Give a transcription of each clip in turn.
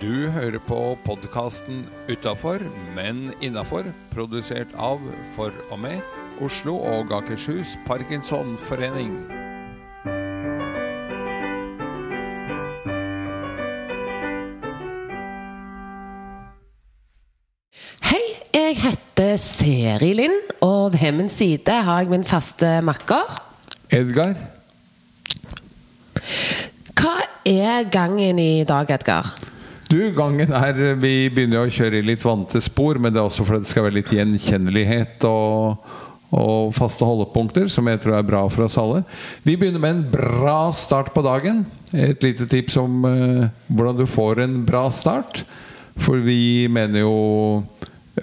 Du hører på podkasten 'Utafor, men innafor', produsert av, for og med, Oslo og Akershus Parkinsonforening. Hei, jeg heter Seri Lind, og ved min side har jeg min faste makker. Edgar, Hva er gangen i dag, Edgar? Du, gangen er Vi begynner å kjøre i litt vante spor, men det er også fordi det skal være litt gjenkjennelighet og, og faste holdepunkter, som jeg tror er bra for oss alle. Vi begynner med en bra start på dagen. Et lite tips om eh, hvordan du får en bra start. For vi mener jo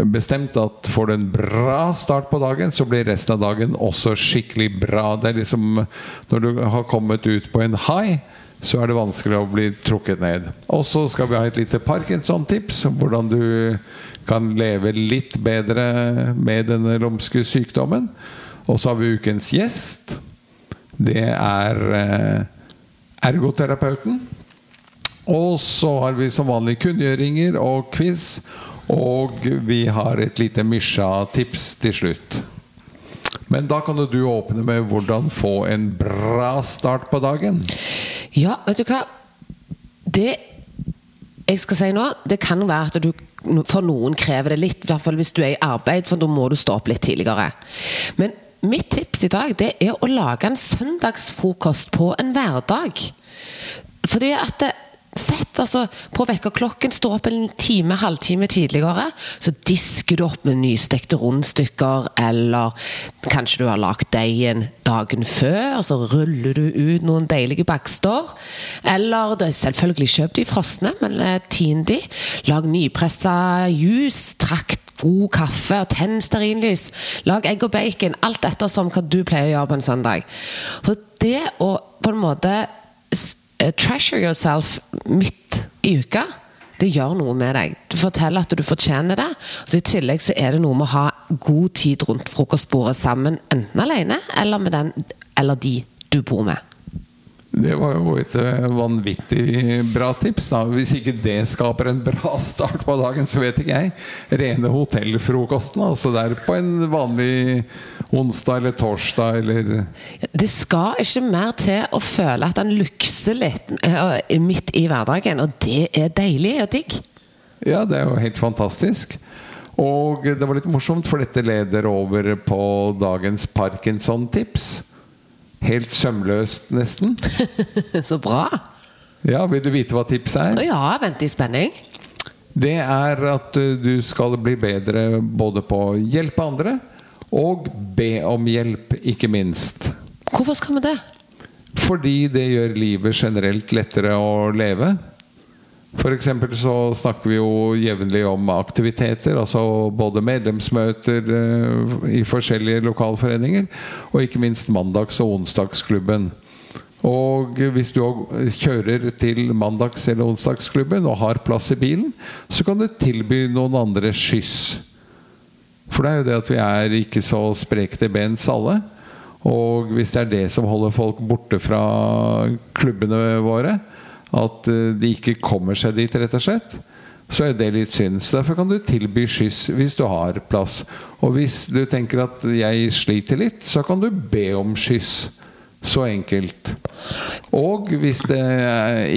bestemt at får du en bra start på dagen, så blir resten av dagen også skikkelig bra. Det er liksom Når du har kommet ut på en high, så er det vanskelig å bli trukket ned. Og så skal vi ha et lite Parkinson-tips hvordan du kan leve litt bedre med denne lumske sykdommen. Og så har vi ukens gjest. Det er eh, ergoterapeuten. Og så har vi som vanlig kunngjøringer og quiz. Og vi har et lite Mysja-tips til slutt. Men da kan du åpne med hvordan få en bra start på dagen. Ja, vet du hva? Det jeg skal si nå, det kan være at du for noen krever det litt. I hvert fall hvis du er i arbeid, for da må du stå opp litt tidligere. Men mitt tips i dag det er å lage en søndagsfrokost på en hverdag. Fordi at det, Sett altså på vekkerklokken, stå opp en time, halvtime tidligere. Så disker du opp med nystekte rundstykker, eller kanskje du har lagd deigen dagen før. Så ruller du ut noen deilige bakster. Eller er selvfølgelig kjøp de frosne, men eh, tin de. Lag nypressa juice. trakt god kaffe og tenn stearinlys. Lag egg og bacon. Alt ettersom hva du pleier å gjøre på en søndag. For det å på en måte treasure yourself midt i uka, det gjør noe med deg. Du forteller at du fortjener det. Så I tillegg så er det noe med å ha god tid rundt frokostbordet sammen, enten alene eller med den eller de du bor med. Det var jo et eh, vanvittig bra tips. da Hvis ikke det skaper en bra start på dagen, så vet ikke jeg. Rene hotellfrokosten. Altså der på en vanlig onsdag eller torsdag eller Det skal ikke mer til å føle at han lukser litt eh, midt i hverdagen, og det er deilig og digg. Ja, det er jo helt fantastisk. Og det var litt morsomt, for dette leder over på dagens Parkinson-tips. Helt sømløst, nesten. Så bra. Ja, Vil du vite hva tipset er? Ja, vent i spenning. Det er at uh, du skal bli bedre både på å hjelpe andre og be om hjelp, ikke minst. Hvorfor skal vi det? Fordi det gjør livet generelt lettere å leve. Eksempel så snakker vi jo jevnlig om aktiviteter, altså både medlemsmøter eh, i forskjellige lokalforeninger, og ikke minst mandags- og onsdagsklubben. Og hvis du kjører til mandags- eller onsdagsklubben og har plass i bilen, så kan du tilby noen andre skyss. For det er jo det at vi er ikke så spreke til bens alle. Og hvis det er det som holder folk borte fra klubbene våre, at eh, de ikke kommer seg dit, rett og slett, så er det litt synd. Så derfor kan du tilby skyss hvis du har plass. Og hvis du tenker at jeg sliter litt, så kan du be om skyss. Så enkelt. Og hvis det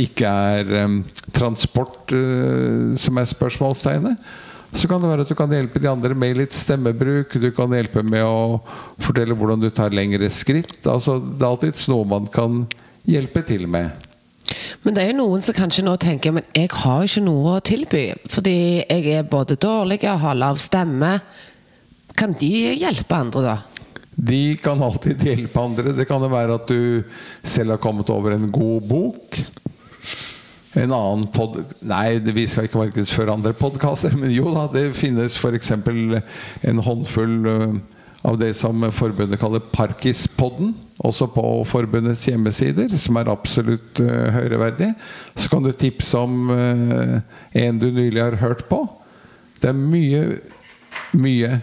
ikke er eh, transport eh, som er spørsmålstegnet, så kan det være at du kan hjelpe de andre med litt stemmebruk. Du kan hjelpe med å fortelle hvordan du tar lengre skritt. Altså, det er alltid noe man kan hjelpe til med. Men det er jo noen som kanskje nå tenker Men jeg har jo ikke noe å tilby. Fordi jeg er både dårlig og har lav stemme. Kan de hjelpe andre, da? De kan alltid hjelpe andre. Det kan jo være at du selv har kommet over en god bok. En annen pod... Nei, vi skal ikke markedsføre andre podkaster, men jo da, det finnes f.eks. en håndfull av det som forbundet kaller Parkispodden. Også på forbundets hjemmesider, som er absolutt uh, høyreverdig. Så kan du tipse om uh, en du nylig har hørt på. Det er mye, mye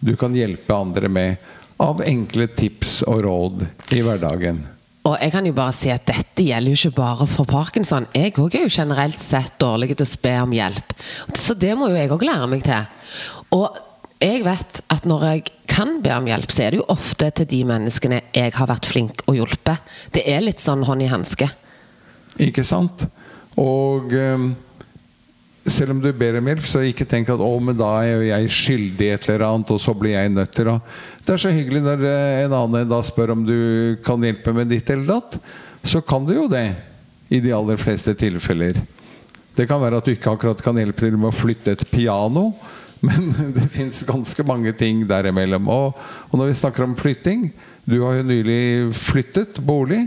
du kan hjelpe andre med av enkle tips og råd i hverdagen. Og jeg kan jo bare si at dette gjelder jo ikke bare for parkinson. Jeg òg er jo generelt sett dårlig til å spe om hjelp. Så det må jo jeg òg lære meg til. Og jeg vet at når jeg kan be om hjelp, så er det jo ofte til de menneskene jeg har vært flink og hjulpet. Det er litt sånn hånd i hanske. Ikke sant? Og eh, selv om du ber om hjelp, så ikke tenk at 'å, men da er jo jeg skyldig et eller annet', og så blir jeg nødt til å Det er så hyggelig når eh, en annen da spør om du kan hjelpe med ditt eller datt. Så kan du jo det. I de aller fleste tilfeller. Det kan være at du ikke akkurat kan hjelpe til med å flytte et piano. Men det fins ganske mange ting derimellom. Og, og når vi snakker om flytting Du har jo nylig flyttet bolig.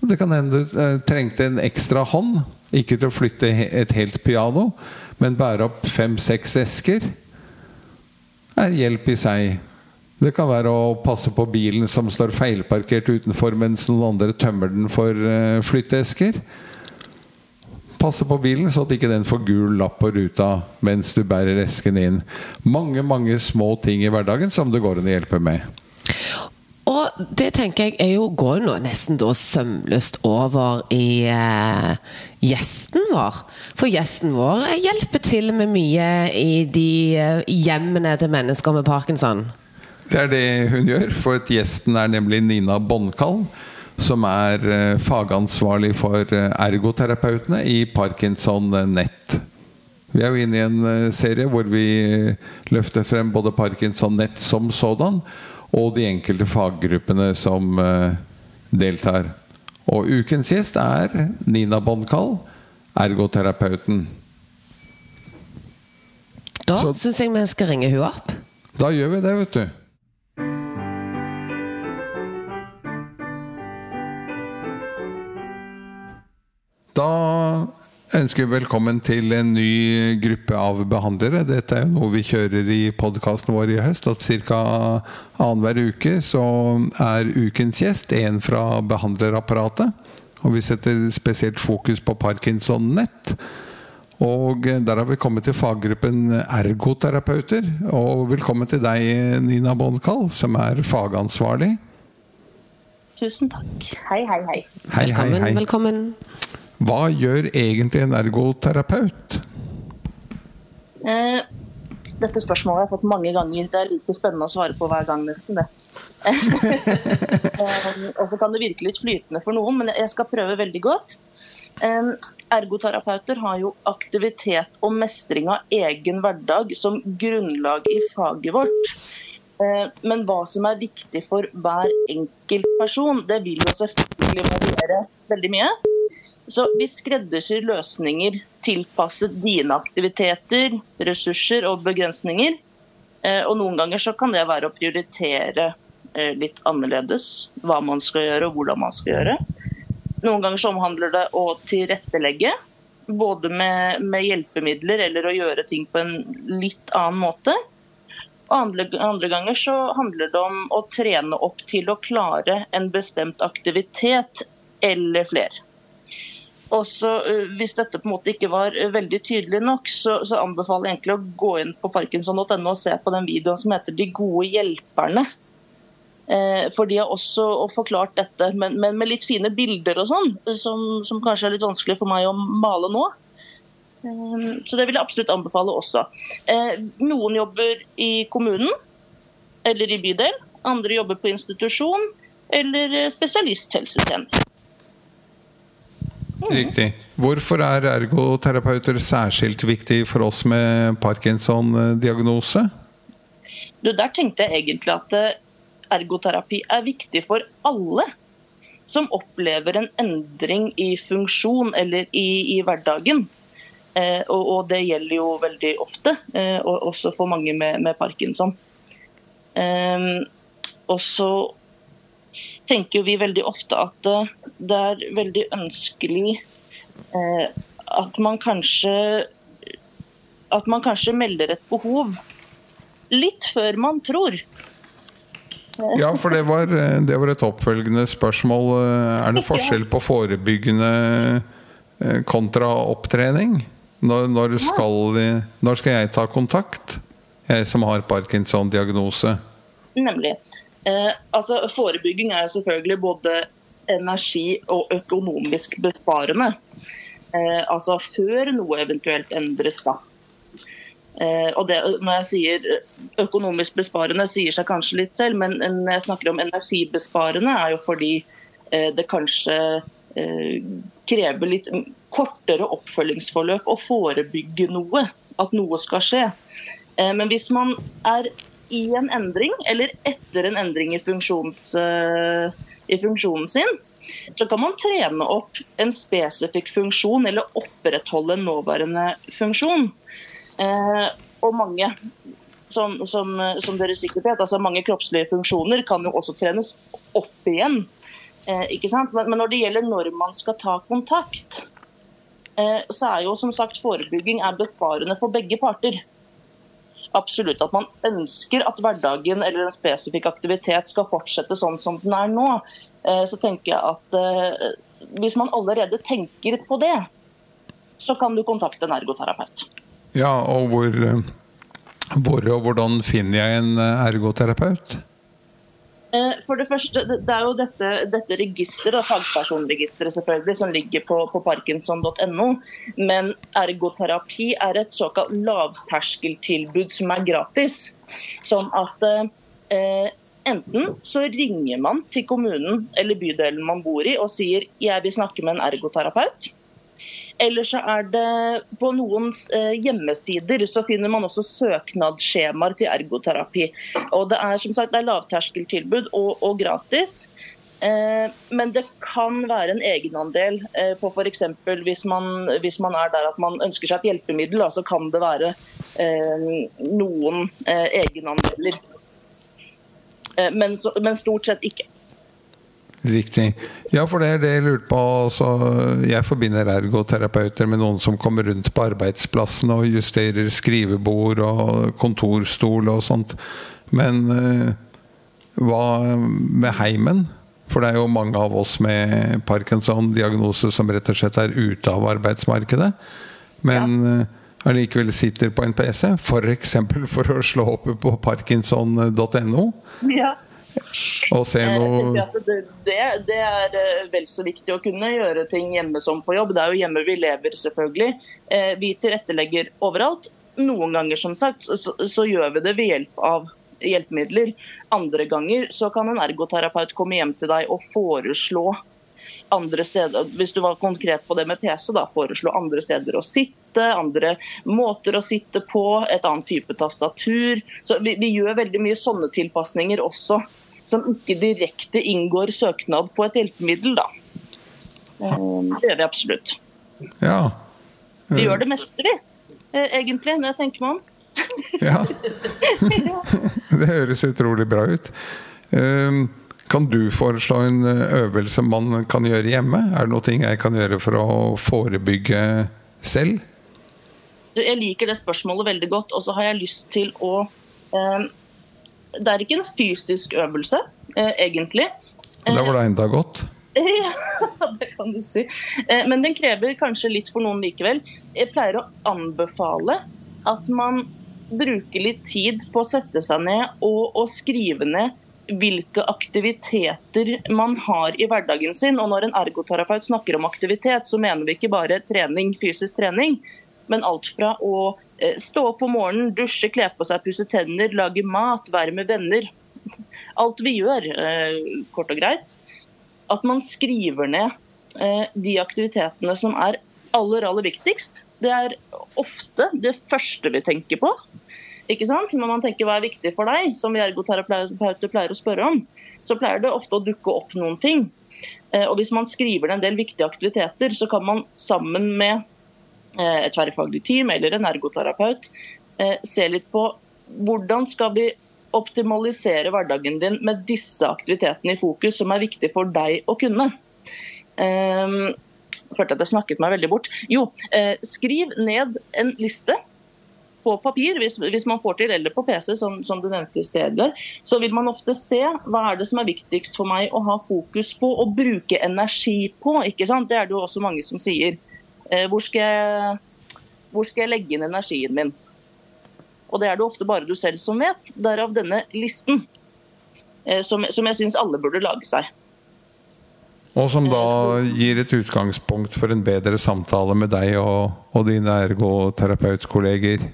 Det kan hende du eh, trengte en ekstra hånd. Ikke til å flytte et helt piano, men bære opp fem-seks esker. er hjelp i seg. Det kan være å passe på bilen som står feilparkert utenfor mens noen andre tømmer den for eh, flytteesker. Passe på bilen så at ikke den får gul lapp på ruta mens du bærer esken inn. Mange mange små ting i hverdagen som det går an å hjelpe med. Og det tenker jeg er jo, går jo nesten da sømløst over i eh, gjesten vår. For gjesten vår hjelper til med mye i de eh, hjemmene til mennesker med parkinson. Det er det hun gjør, for gjesten er nemlig Nina Bonnkall. Som er eh, fagansvarlig for eh, ergoterapeutene i Parkinson Nett. Vi er jo inne i en eh, serie hvor vi løfter frem både Parkinson Nett som sådan, og de enkelte faggruppene som deltar. Og ukens gjest er Nina Bonkall, ergoterapeuten. Da syns jeg vi skal ringe hun opp. Da gjør vi det, vet du. Da ønsker vi velkommen til en ny gruppe av behandlere. Dette er jo noe vi kjører i podkasten vår i høst. At ca. annenhver uke så er ukens gjest en fra behandlerapparatet. Og vi setter spesielt fokus på Parkinson Nett. Og der har vi kommet til faggruppen ergoterapeuter. Og velkommen til deg, Nina Bonkall, som er fagansvarlig. Tusen takk. Hei, hei, hei. Hei, hei, velkommen, hei. velkommen. Hva gjør egentlig en ergoterapeut? Eh, dette spørsmålet har jeg fått mange ganger. Det er like spennende å svare på hver gang, nesten. det. eh, og så kan det virke litt flytende for noen, men jeg skal prøve veldig godt. Eh, ergoterapeuter har jo aktivitet og mestring av egen hverdag som grunnlag i faget vårt. Eh, Men hva som er viktig for hver enkelt person, det vil jo selvfølgelig variere veldig mye. Så vi skreddersyr løsninger tilpasset dine aktiviteter, ressurser og begrensninger. Eh, Og noen ganger så kan det være å prioritere eh, litt annerledes hva man skal gjøre og hvordan man skal gjøre. Noen ganger så omhandler det å tilrettelegge, både med, med hjelpemidler eller å gjøre ting på en litt annen måte. Og andre, andre ganger så handler det om å trene opp til å klare en bestemt aktivitet eller flere. Og så, øh, Hvis dette på en måte ikke var øh, veldig tydelig nok, så, så anbefaler jeg egentlig å gå inn på parkinson.no og se på den videoen som heter 'De gode hjelperne'. Eh, For de har også forklart dette, men, men med litt fine bilder og sånn, som, som kanskje er litt vanskelig for meg å male nå. Eh, Så det vil jeg absolutt anbefale også. Eh, Noen jobber i kommunen eller i bydel. Andre jobber på institusjon eller eh, spesialisthelsetjeneste. Riktig. Hvorfor er ergoterapeuter særskilt viktig for oss med Parkinson-diagnose? Der tenkte jeg egentlig at eh, ergoterapi er viktig for alle som opplever en endring i funksjon eller i, i hverdagen. Eh, og, og det gjelder jo veldig ofte, eh, og også for mange med, med parkinson. Eh, og så tenker vi veldig ofte at eh, det er veldig ønskelig eh, at man kanskje at man kanskje melder et behov litt før man tror. Ja, for det var, det var et oppfølgende spørsmål. Er det forskjell på forebyggende eh, kontra opptrening? Når, når, skal, når skal jeg ta kontakt, jeg som har Parkinson-diagnose? Nemlig. Eh, altså, forebygging er jo selvfølgelig både energi- og økonomisk besparende. Eh, altså før noe eventuelt endres, da. Eh, og det, når jeg sier økonomisk besparende, sier seg kanskje litt selv, men når jeg snakker om energibesparende, er jo fordi eh, det kanskje eh, krever litt kortere oppfølgingsforløp å forebygge noe. At noe skal skje. Eh, men hvis man er i en endring, eller etter en endring i, funksjons, eh, i funksjonen sin, så kan man trene opp en spesifikk funksjon eller opprettholde en nåværende funksjon. Eh, og mange, som, som, som, dere sikkert vet, altså mange kroppslige funksjoner kan jo også trenes opp igjen. Eh, ikke sant? Men, men, når det gjelder når man skal ta kontakt, eh, så er jo som sagt forebygging er besparende for begge parter absolutt at man ønsker at hverdagen eller en spesifikk aktivitet skal fortsette sånn som den er nå, eh, så tenker jeg at eh, hvis man allerede tenker på det, så kan du kontakte en ergoterapeut. Ja, og hvor, eh, hvor og hvordan finner jeg en ergoterapeut? Eh, for det første, det er jo dette, dette registeret, fagpersonregisteret selvfølgelig, som ligger på, på parkinson.no. Men ergoterapi er et såkalt lavterskeltilbud som er gratis. Sånn at eh, enten så ringer man til kommunen eller bydelen man bor i og sier jeg vil snakke med en ergoterapeut. Eller så er det på noen eh, hjemmesider så finner man også søknadsskjemaer til ergoterapi. Og Det er som sagt det er lavterskeltilbud og, og gratis. Eh, men det kan være en egenandel eh, på f.eks. Hvis, man, hvis man er der at man ønsker seg et hjelpemiddel, så kan det være noen egenandeler. Men, men stort sett ikke. Riktig. Ja, for det er det jeg lurte på. Altså, jeg forbinder ergoterapeuter med noen som kommer rundt på arbeidsplassen og justerer skrivebord og kontorstol og sånt. Men uh, hva med heimen? For det er jo mange av oss med Parkinson-diagnose som rett og slett er ute av arbeidsmarkedet. Men ja. uh, allikevel sitter på en PC, f.eks. For, for å slå opp på parkinson.no. Ja. Og se noe det, det, det, er eh, vel så viktig å kunne gjøre ting hjemme som på jobb. Det er jo hjemme vi lever, selvfølgelig. Eh, vi tilrettelegger overalt. Noen ganger som sagt, så, så gjør vi det ved hjelp av hjelpemidler. Andre ganger så kan en ergoterapeut komme hjem til deg og foreslå andre steder, hvis du var konkret på det med PC, da, foreslå andre steder å sitte, andre måter å sitte på, et annet type tastatur. Så vi, vi gjør veldig mye sånne tilpasninger også som ikke direkte inngår søknad på et hjelpemiddel. Da. Ehm, det gjør vi absolutt. Ja. Vi gjør det meste, vi. Eh, egentlig, når jeg tenker meg om. ja. Det høres utrolig bra ut. Ehm, kan du foreslå en eh, øvelse man kan gjøre hjemme? Er det noe jeg kan gjøre for å forebygge selv? Jeg liker det spørsmålet veldig godt, og så har jeg lyst til å eh, det er ikke en fysisk øvelse, eh, egentlig. Da var det enda godt? Ja, det kan du si. Eh, men den krever kanskje litt for noen likevel. Jeg pleier å anbefale at man bruker litt tid på å sette seg ned og, og skrive ned hvilke aktiviteter man har i hverdagen sin. Og når en ergoterapeut snakker om aktivitet, så mener vi ikke bare trening, fysisk trening, men alt fra å eh, stå opp om morgenen, dusje, kle på seg, pusse tenner, lage mat, være med venner. Alt vi gjør, eh, kort og greit. At man skriver ned eh, de aktivitetene som er aller, aller viktigst. Det er ofte det første vi tenker på. Ikke sant? Når man tenker hva er viktig for deg, som vi ergoterapeuter pleier å spørre om, så pleier det ofte å dukke opp noen ting. Og Hvis man skriver ned en del viktige aktiviteter, så kan man sammen med et tverrfaglig team eller en ergoterapeut, eh, se litt på hvordan skal vi optimalisere hverdagen din med disse aktivitetene i fokus, som er viktig for deg å kunne. Um, jeg følte at jeg snakket meg veldig bort. Jo, eh, skriv ned en liste på papir, hvis, hvis, man får til, eller på PC, som, som du nevnte i stedet, så vil man ofte se hva er det som er viktigst for meg å ha fokus på og bruke energi på. ikke sant? Det er det jo også mange som sier. Eh, hvor skal, jeg, hvor skal jeg legge inn energien min? Og det er det ofte bare du selv som vet. Derav denne listen, eh, som, som jeg syns alle burde lage seg. Og som da gir et utgangspunkt for en bedre samtale med deg og, og dine ergoterapeutkolleger.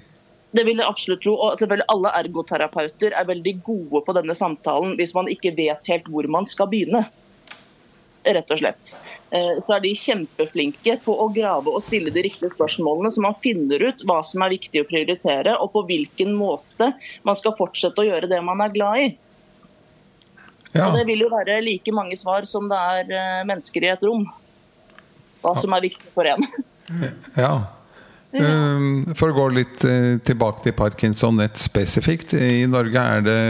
Det vil jeg absolutt tro. Og selvfølgelig alle ergoterapeuter er veldig gode på denne samtalen hvis man ikke vet helt hvor man skal begynne. Rett og slett. Eh, så er de kjempeflinke på å grave og stille de riktige spørsmålene, så man finner ut hva som er viktig å prioritere, og på hvilken måte man skal fortsette å gjøre det man er glad i. Ja. Og det vil jo være like mange svar som det er eh, mennesker i et rom. Hva som er viktig for en. Ja. Um, For å gå litt eh, tilbake til Parkinson nett spesifikt. I Norge er det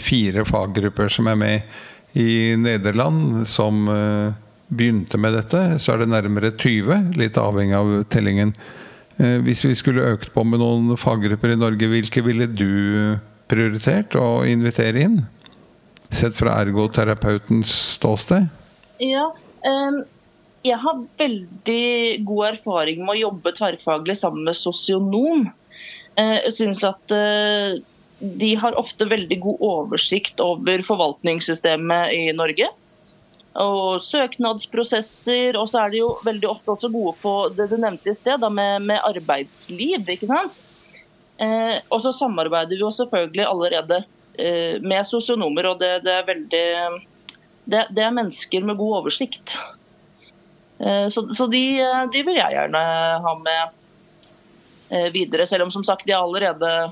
fire faggrupper som er med i Nederland, som eh, begynte med dette. Så er det nærmere 20, litt avhengig av tellingen. Eh, Hvis vi skulle økt på med noen faggrupper i Norge, hvilke ville du prioritert å invitere inn? Sett fra ergoterapeutens ståsted? Ja, um, jeg har veldig god erfaring med å jobbe tverrfaglig sammen med sosionom. Eh, Jeg synes at de har ofte veldig god oversikt over forvaltningssystemet i Norge. Og søknadsprosesser. Og så er de jo veldig ofte også gode på det du nevnte i sted, med, med arbeidsliv. ikke sant? Eh, og så samarbeider vi jo selvfølgelig allerede eh, med sosionomer, og det, det er veldig det, det er mennesker med god oversikt. Eh, Så, så de, eh, de vil jeg gjerne ha med eh, videre, selv om som sagt de er allerede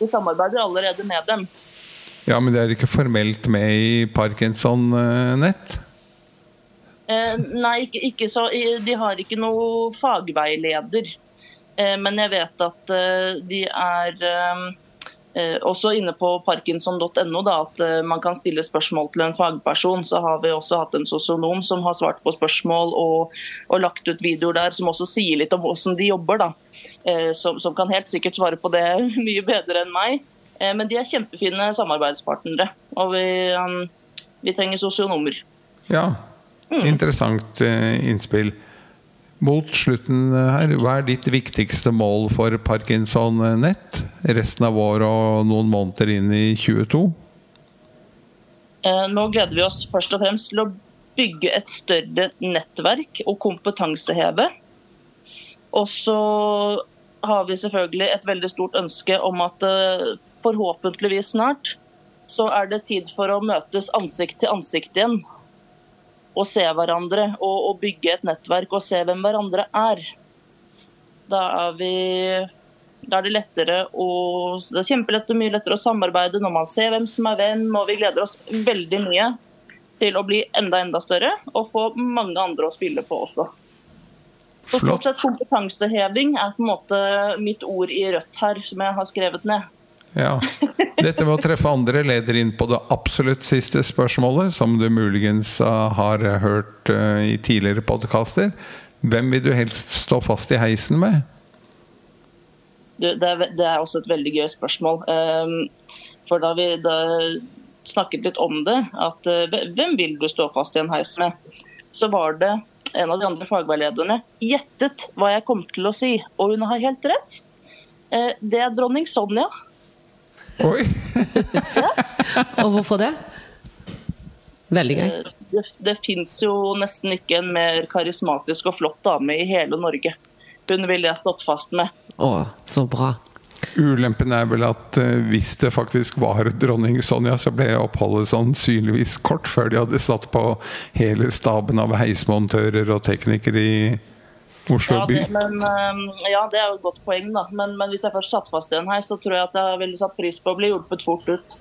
de samarbeider allerede med dem. Ja, men det er ikke formelt med i Parkinson-nett? Eh, Nei, ikke, ikke så, de har ikke noe fagveileder. Eh, Men jeg vet at eh, de er eh, eh, også inne på parkinson.no at eh, man kan stille spørsmål til en fagperson. Så har vi også hatt en sosionom som har svart på spørsmål og, og lagt ut videoer der som også sier litt om hvordan de jobber. da. Eh, Som, som kan helt sikkert svare på det mye bedre enn meg. Eh, Men de er kjempefine samarbeidspartnere, og vi, vi trenger sosionomer. Ja, interessant eh, innspill. Mot slutten her, hva er ditt viktigste mål for Parkinson-nett? Resten av året og noen måneder inn i 22? Eh, Nå gleder vi oss først og fremst til å bygge et større nettverk og kompetanseheve. Og så har vi selvfølgelig et veldig stort ønske om at eh, forhåpentligvis snart så er det tid for å møtes ansikt til ansikt igjen. Og se hverandre og, og bygge et nettverk og se hvem hverandre er. Da er vi da er det lettere å, det er kjempelett og mye lettere å samarbeide når man ser hvem som er hvem, og vi gleder oss veldig mye til å bli enda enda større og få mange andre å spille på også. Så sett kompetanseheving er på en måte mitt ord i rødt her, som jeg har skrevet ned. Ja. Dette med å treffe andre leder inn på det absolutt siste spørsmålet, som du muligens har hørt eh, i tidligere podkaster. Hvem vil du helst stå fast i heisen med? Det, er, det er også et veldig gøy spørsmål. Ehm, for da vi da snakket litt om det, at eh, hvem vil du stå fast i en heis med? Så var det en av de andre fagveilederne gjettet hva jeg kom til å si, og hun har helt rett. Eh, Det er dronning Sonja. Oi! Og hvorfor det? Veldig gøy. Eh, Det, det fins jo nesten ikke en mer karismatisk og flott dame i hele Norge. Hun ville jeg stått fast med. Å, så bra. Ulempen er vel at eh, hvis det faktisk var dronning Sonja, så ble oppholdet sannsynligvis kort før de hadde satt på hele staben av heismontører og teknikere i Oslo Ja, by. det, men, eh, ja, det er jo et godt poeng, da. Men, men hvis jeg først satt fast i en her, så tror jeg at jeg ville satt pris på å bli hjulpet fort ut.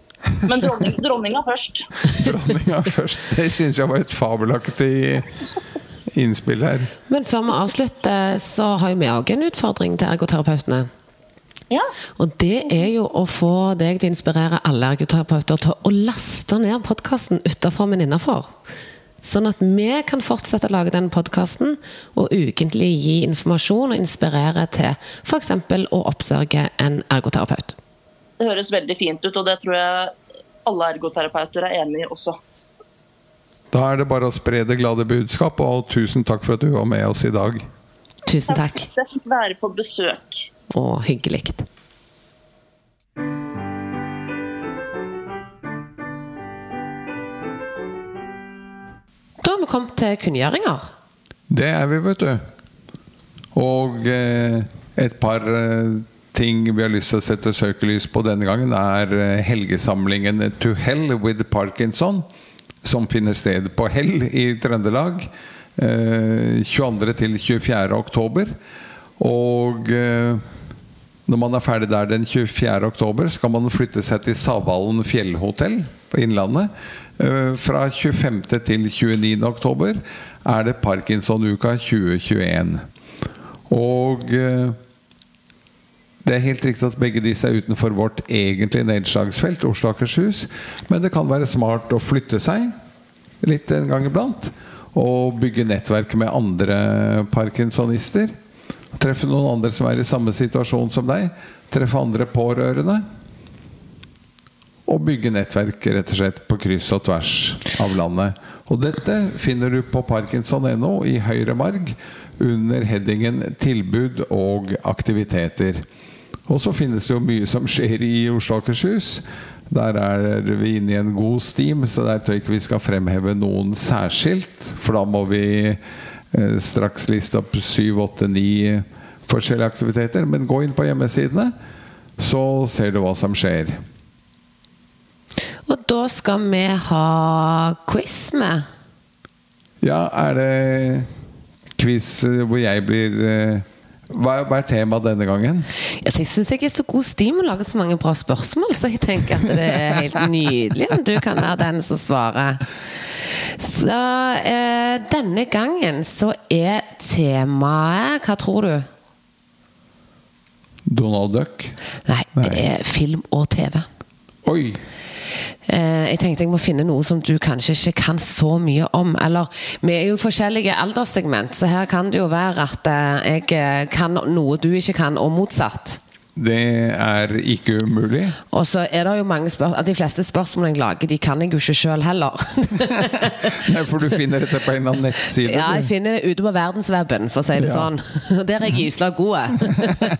Men dronning, dronninga først. Dronninga først. Det syns jeg var et fabelaktig innspill her. Men før vi avslutter, så har jo vi òg en utfordring til ergoterapeutene. Ja. Og det er jo å få deg til å inspirere alle ergoterapeuter til å laste ned podkasten utenfor men innafor. Sånn at vi kan fortsette å lage den podkasten og ukentlig gi informasjon og inspirere til f.eks. å oppsøke en ergoterapeut. Det høres veldig fint ut, og det tror jeg alle ergoterapeuter er enig i også. Da er det bare å spre det glade budskap, og tusen takk for at du var med oss i dag. Tusen takk. Jeg fikk være på besøk. Og hyggelig. Da har vi kommet til kunngjøringer. Det er vi, vet du. Og eh, et par eh, ting vi har lyst til å sette søkelys på denne gangen, er eh, helgesamlingen To Hell with Parkinson, som finner sted på Hell i Trøndelag. Eh, 22. til 24. oktober. Og når man er ferdig der den 24. oktober, skal man flytte seg til Savalen fjellhotell på Innlandet. Eh, Fra 25. til 29. oktober er det Parkinson-uka 2021. Og eh, det er helt riktig at begge disse er utenfor vårt egentlige nedslagsfelt, Oslo og Akershus. Men det kan være smart å flytte seg litt en gang iblant. Og bygge nettverk med andre parkinsonister. Treffe noen andre som er i samme situasjon som deg. Treffe andre pårørende. Og bygge nettverk rett og slett på kryss og tvers av landet. Og dette finner du på parkinson.no i høyre marg under headingen 'tilbud og aktiviteter'. Og så finnes det jo mye som skjer i Oslo og Akershus. Der er vi inne i en god stim, så der tror jeg ikke vi skal fremheve noen særskilt. For da må vi straks liste opp syv, åtte, ni forskjellige aktiviteter. Men gå inn på hjemmesidene, så ser du hva som skjer. Og da skal vi ha quiz med. Ja, er det quiz eh, hvor jeg blir eh, Hva er temaet denne gangen? Jeg syns jeg er så god stim og lager så mange bra spørsmål, så jeg tenker at det er helt nydelig om du kan være den som svarer. Så eh, denne gangen så er temaet Hva tror du? Donald Duck? Nei, det er film og TV. Oi! Eh, jeg tenkte jeg må finne noe som du kanskje ikke kan så mye om. Eller, vi er jo forskjellige alderssegment, så her kan det jo være at eh, jeg eh, kan noe du ikke kan, og motsatt. Det er ikke umulig. Og så er det jo mange spør at De fleste spørsmål jeg lager, de kan jeg jo ikke sjøl heller. Nei, For du finner dette på en eller annen nettside? ja, jeg finner det ute på verdensweben, for å si det Ja. sånn. Der er jeg gysla god.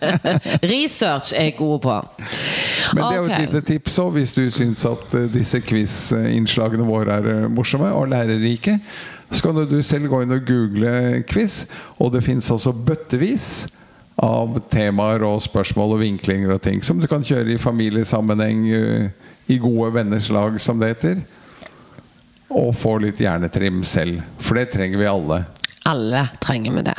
Research er jeg god på. Men det er jo et lite tips òg, hvis du syns at eh, disse quiz-innslagene våre er eh, morsomme og lærerike. Så kan du selv gå inn og google quiz, og det fins altså bøttevis av temaer og spørsmål og vinklinger og ting som du kan kjøre i familiesammenheng, eh, i gode venners lag, som det heter. Og få litt hjernetrim selv. For det trenger vi alle. Alle trenger vi det.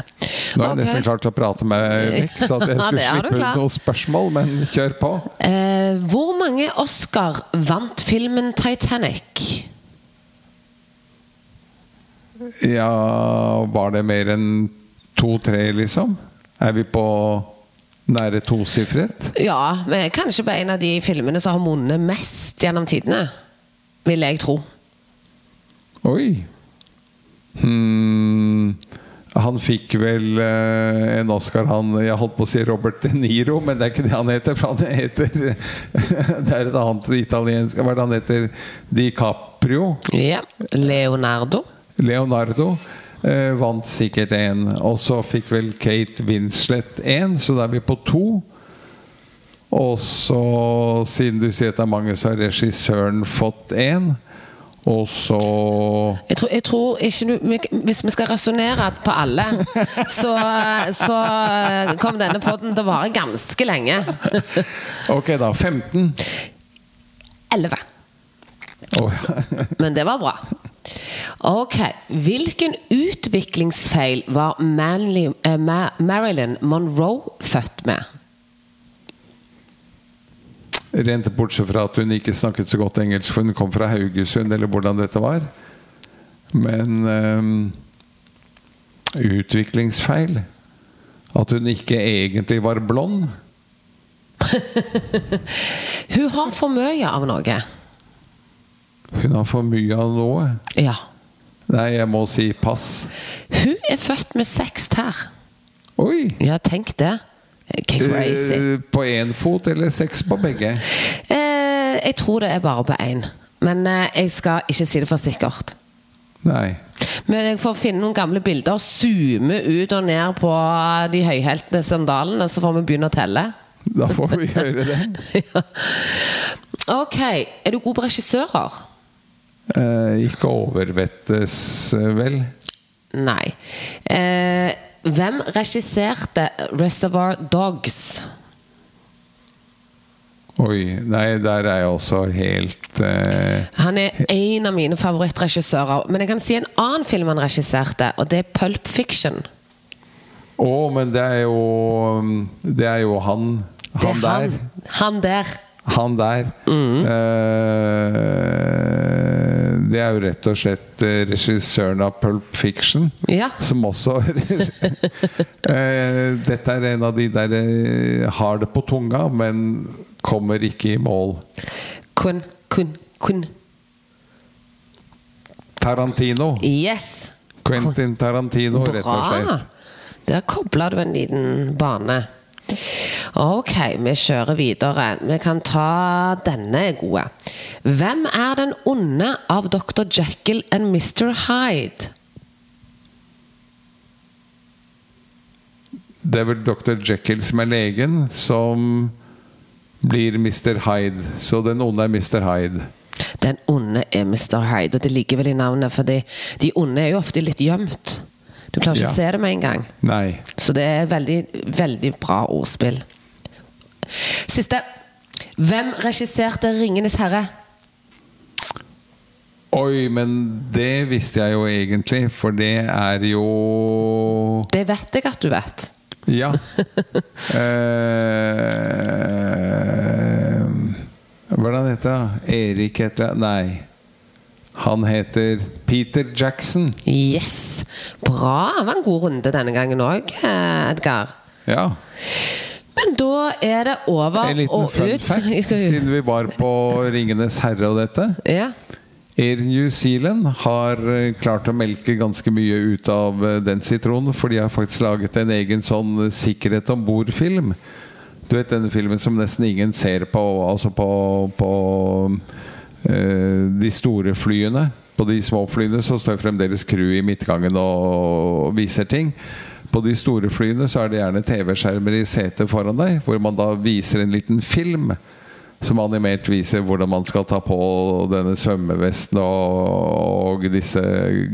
Nå er jeg nesten klar til å prate med Vik, så at jeg skulle slippe ut noen spørsmål, men kjør på. Eh, hvor mange Oscar vant filmen Titanic? Ja, var det mer enn to-tre, liksom? Er vi på nære tosifret? Ja, men kanskje på en av de filmene som har vunnet mest gjennom tidene. Vil jeg tro. Oi. Hmm. Han fikk vel eh, en Oscar, han Jeg holdt på å si Robert De Niro, men det er ikke det han heter. For han heter Det er et annet italiensk Hva er det han heter? DiCaprio? Ja. Leonardo. Leonardo eh, vant sikkert én. Og så fikk vel Kate Winslet én, så da er vi på to. Og så, siden du sier at det er mange, så har regissøren fått én. Og så Jeg tror, jeg tror ikke du Hvis vi skal resonnere på alle, så, så kom denne podden til å vare ganske lenge. Ok, da. 15. Elleve. Åh, Men det var bra. Ok. Hvilken utviklingsfeil var Manly, eh, Marilyn Monroe født med? Rent bortsett fra at hun ikke snakket så godt engelsk, for hun kom fra Haugesund, eller hvordan dette var. Men eh, Utviklingsfeil. At hun ikke egentlig var blond. Hun har for mye av noe. Hun har for mye av noe. Ja. Nei, jeg må si pass. Hun er født med seks tær. Oi! Ja, tenk det. Crazy. Eh, På én fot eller seks på begge? Eh, jeg tror det er bare på én. Men eh, jeg skal ikke si det for sikkert. Nei. Men jeg får finne noen gamle bilder, zoome ut og ned på de høyhæltede sandalene, så får vi begynne å telle. Da får vi gjøre det. ja. Ok. Er du god på regissører? Eh, ikke overvettes, eh, vel? Nei. Eh, hvem regisserte 'Reservoir Dogs'? Oi. Nei, der er jeg også helt eh, Han er en av mine favorittregissører. Men jeg kan si en annen film han regisserte, og det er 'Pulp Fiction'. Å, men det er jo Det er jo han. Han der. Han, han der. Han der. Eh, det er jo rett og slett eh, regissøren av Pulp Fiction. Ja. Som også eh, Dette er en av de der eh, har det på tunga, men kommer ikke i mål. Kun, kun, kun. Tarantino. Yes! Quentin Tarantino, rett og Bra! slett. Der kobla du en liten bane. Ok, vi kjører videre. Vi kan ta denne er gode. Hvem er den onde av Dr. Jekyll and Mr. Hyde? Det er vel Dr. Jekyll som er legen, som blir Mr. Hyde. Så den onde er Mr. Hyde. Den onde er Mr. Hyde, og det ligger vel i navnet, fordi de onde er jo ofte litt gjemt. Du klarer ikke Ja. å se det med en gang. Nei. Så det er veldig, veldig bra ordspill. Siste. Hvem regisserte 'Ringenes herre'? Oi, men det visste jeg jo egentlig, for det er jo Det vet jeg at du vet. Ja. Eh, Hvordan heter det? Erik heter det Nei. Han heter Peter Jackson. Yes! Bra! Det var en god runde denne gangen òg, Edgar. Ja. Men da er det over En liten og fun ut. fact, vi- siden vi var på Ringenes herre og dette. Ja. Air New Zealand har eh, klart å melke ganske mye ut av eh, den sitronen, for de har faktisk laget en egen sånn sikkerhet om bord-film. Du vet denne filmen som nesten ingen ser på, altså på, på eh, de store flyene. På de små flyene så står fremdeles crew i midtgangen og, viser ting. På de store flyene så er det gjerne TV-skjermer i setet foran deg, hvor man da viser en liten film som animert viser hvordan man skal ta på denne svømmevesten og, og disse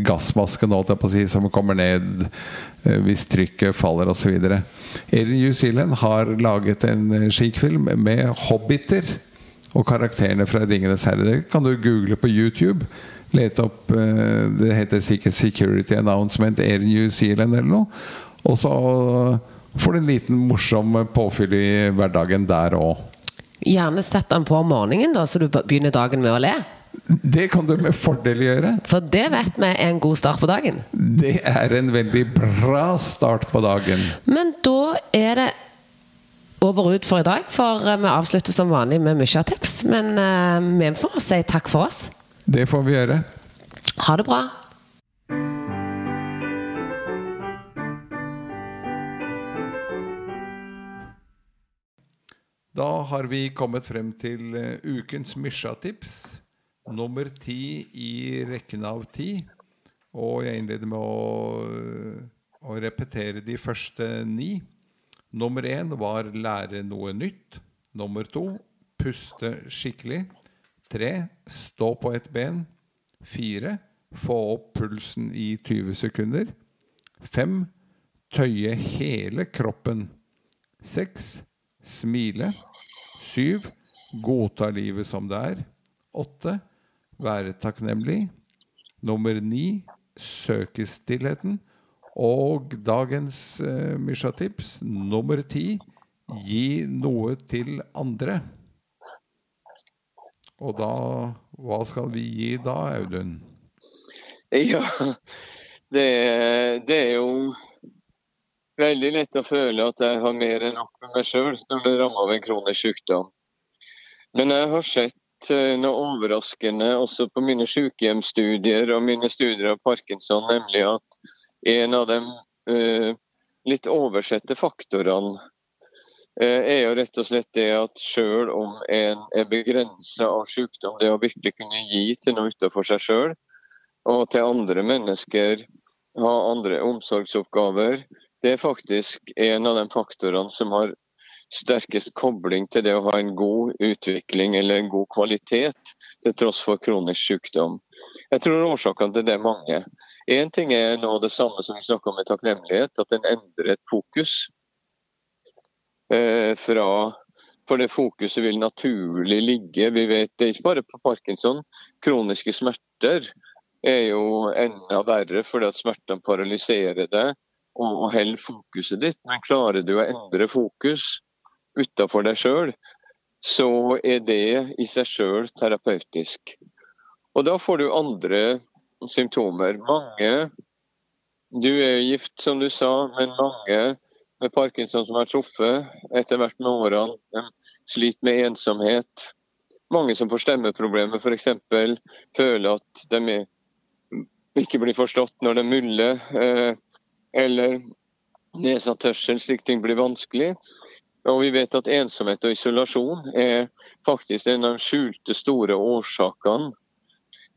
gassmaskene si, som kommer ned eh, hvis trykket faller osv. Air New Zealand har laget en skikfilm med hobbiter og karakterene fra 'Ringenes herre'. Det kan du google på YouTube. Lete opp eh, Det heter sikkert 'Security Announcement Air New Zealand' eller noe. Og så får du en liten morsom påfyll i hverdagen der òg. Gjerne sett den på om morgenen, da, så du begynner dagen med å le. Det kan du med fordel gjøre. For det vet vi er en god start på dagen. Det er en veldig bra start på dagen. Men da er det over ut for i dag, for eh, vi avslutter som vanlig med mye tips. Men eh, vi får si takk for oss. Det får vi gjøre. Ha det bra. Da har vi kommet frem til eh, ukens Mysja-tips. Nummer ti i rekken av ti. Og jeg innleder med å, å repetere de første ni. Nummer én var lære noe nytt. Nummer to puste skikkelig. Tre stå på ett ben. Fire få opp pulsen i 20 sekunder. Fem tøye hele kroppen. Seks smile. Syv godta livet som det er. Åtte være takknemlig. Nummer ni søke stillheten. Og dagens uh, Mysja-tips nummer ti gi noe til andre. Og da Hva skal vi gi da, Audun? Ja, det, det er jo veldig lett å føle at jeg har mer enn nok med meg sjøl når det rammer av en kronisk sykdom. Men jeg har sett eh, noe overraskende også på mine sykehjemsstudier og mine studier av parkinson, nemlig at en av de eh, litt oversette faktorene eh, er jo rett og slett det at selv om en er begrensa av sykdom, det å virkelig kunne gi til noe utenfor seg sjøl, og til andre mennesker ha andre omsorgsoppgaver, det er faktisk en av de faktorene som har sterkest kobling til det å ha en god utvikling eller en god kvalitet til tross for kronisk sykdom. Jeg tror årsakene til det er mange. Én ting er nå det samme som vi snakker om med takknemlighet, at en et fokus. Eh, fra For det fokuset vil naturlig ligge Vi vet det er ikke bare på parkinson. Kroniske smerter er jo enda verre fordi at smertene paralyserer deg og, og holder fokuset ditt. Men klarer du å endre fokus utafor deg sjøl, så er det i seg sjøl terapeutisk. Og da får du andre symptomer. Mange Du er gift, som du sa, men mange med parkinson som har truffet etter hvert med årene, sliter med ensomhet. Mange som får stemmeproblemer, f.eks. føler at de ikke blir forstått når de muller. Eh, eller nedsatt tørsel, slik ting blir vanskelig. Og vi vet at ensomhet og isolasjon er faktisk en av de skjulte store årsakene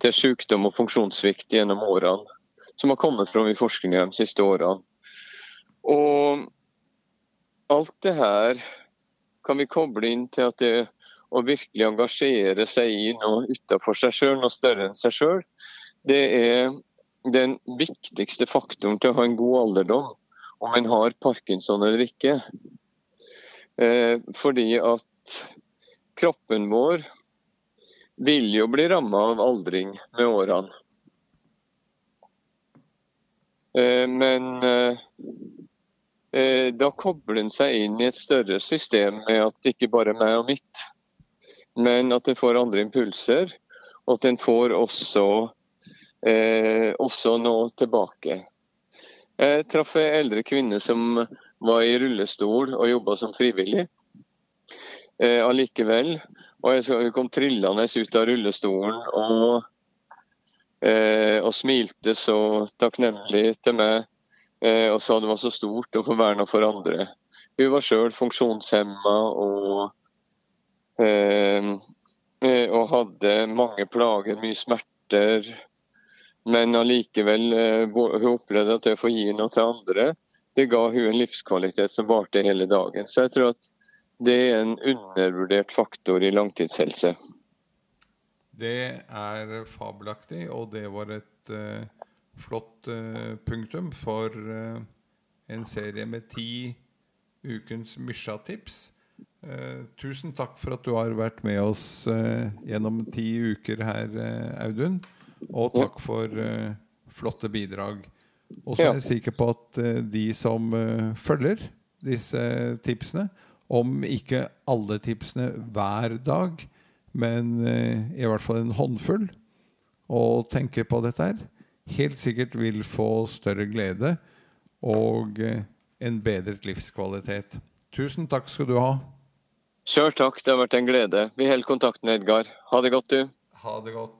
til sykdom og funksjonssvikt gjennom årene, som har kommet fram i forskningen de siste årene. Og alt det her kan vi koble inn til at det å virkelig engasjere seg i noe utenfor seg sjøl, noe større enn seg sjøl, det er den viktigste faktoren til å ha en god alderdom, om en har parkinson eller ikke. Eh, fordi at kroppen vår vil jo bli ramma av aldring med årene. Eh, men eh, da kobler en seg inn i et større system med at det ikke bare er meg og mitt, men at en får andre impulser. Og at en får også, også nå tilbake. Jeg traff ei eldre kvinne som var i rullestol og jobba som frivillig. Eh, allikevel og jeg kom trillende ut av rullestolen og, eh, og smilte så takknemlig til meg eh, og sa det var så stort å få være noe for andre. Hun var sjøl funksjonshemma og, eh, eh, og hadde mange plager, mye smerter. Men allikevel eh, hun opplevde at det å få gi noe til andre, det ga hun en livskvalitet som varte hele dagen. Så jeg tror at det er en undervurdert faktor i langtidshelse. Det er fabelaktig, og det var et uh, flott uh, punktum for uh, en serie med ti ukens Mysja-tips. tusen takk for at du har vært med oss gjennom ti uker her, Audun. Og takk for flotte bidrag. Og så er jeg sikker på at de som følger disse tipsene, om ikke alle tipsene hver dag, men i hvert fall en håndfull, og tenker på dette her, helt sikkert vil få større glede og en bedret livskvalitet. Tusen takk skal du ha. Sjøl takk, det har vært en glede. Vi holder kontakten, Edgar. Ha det godt, du. Ha det godt.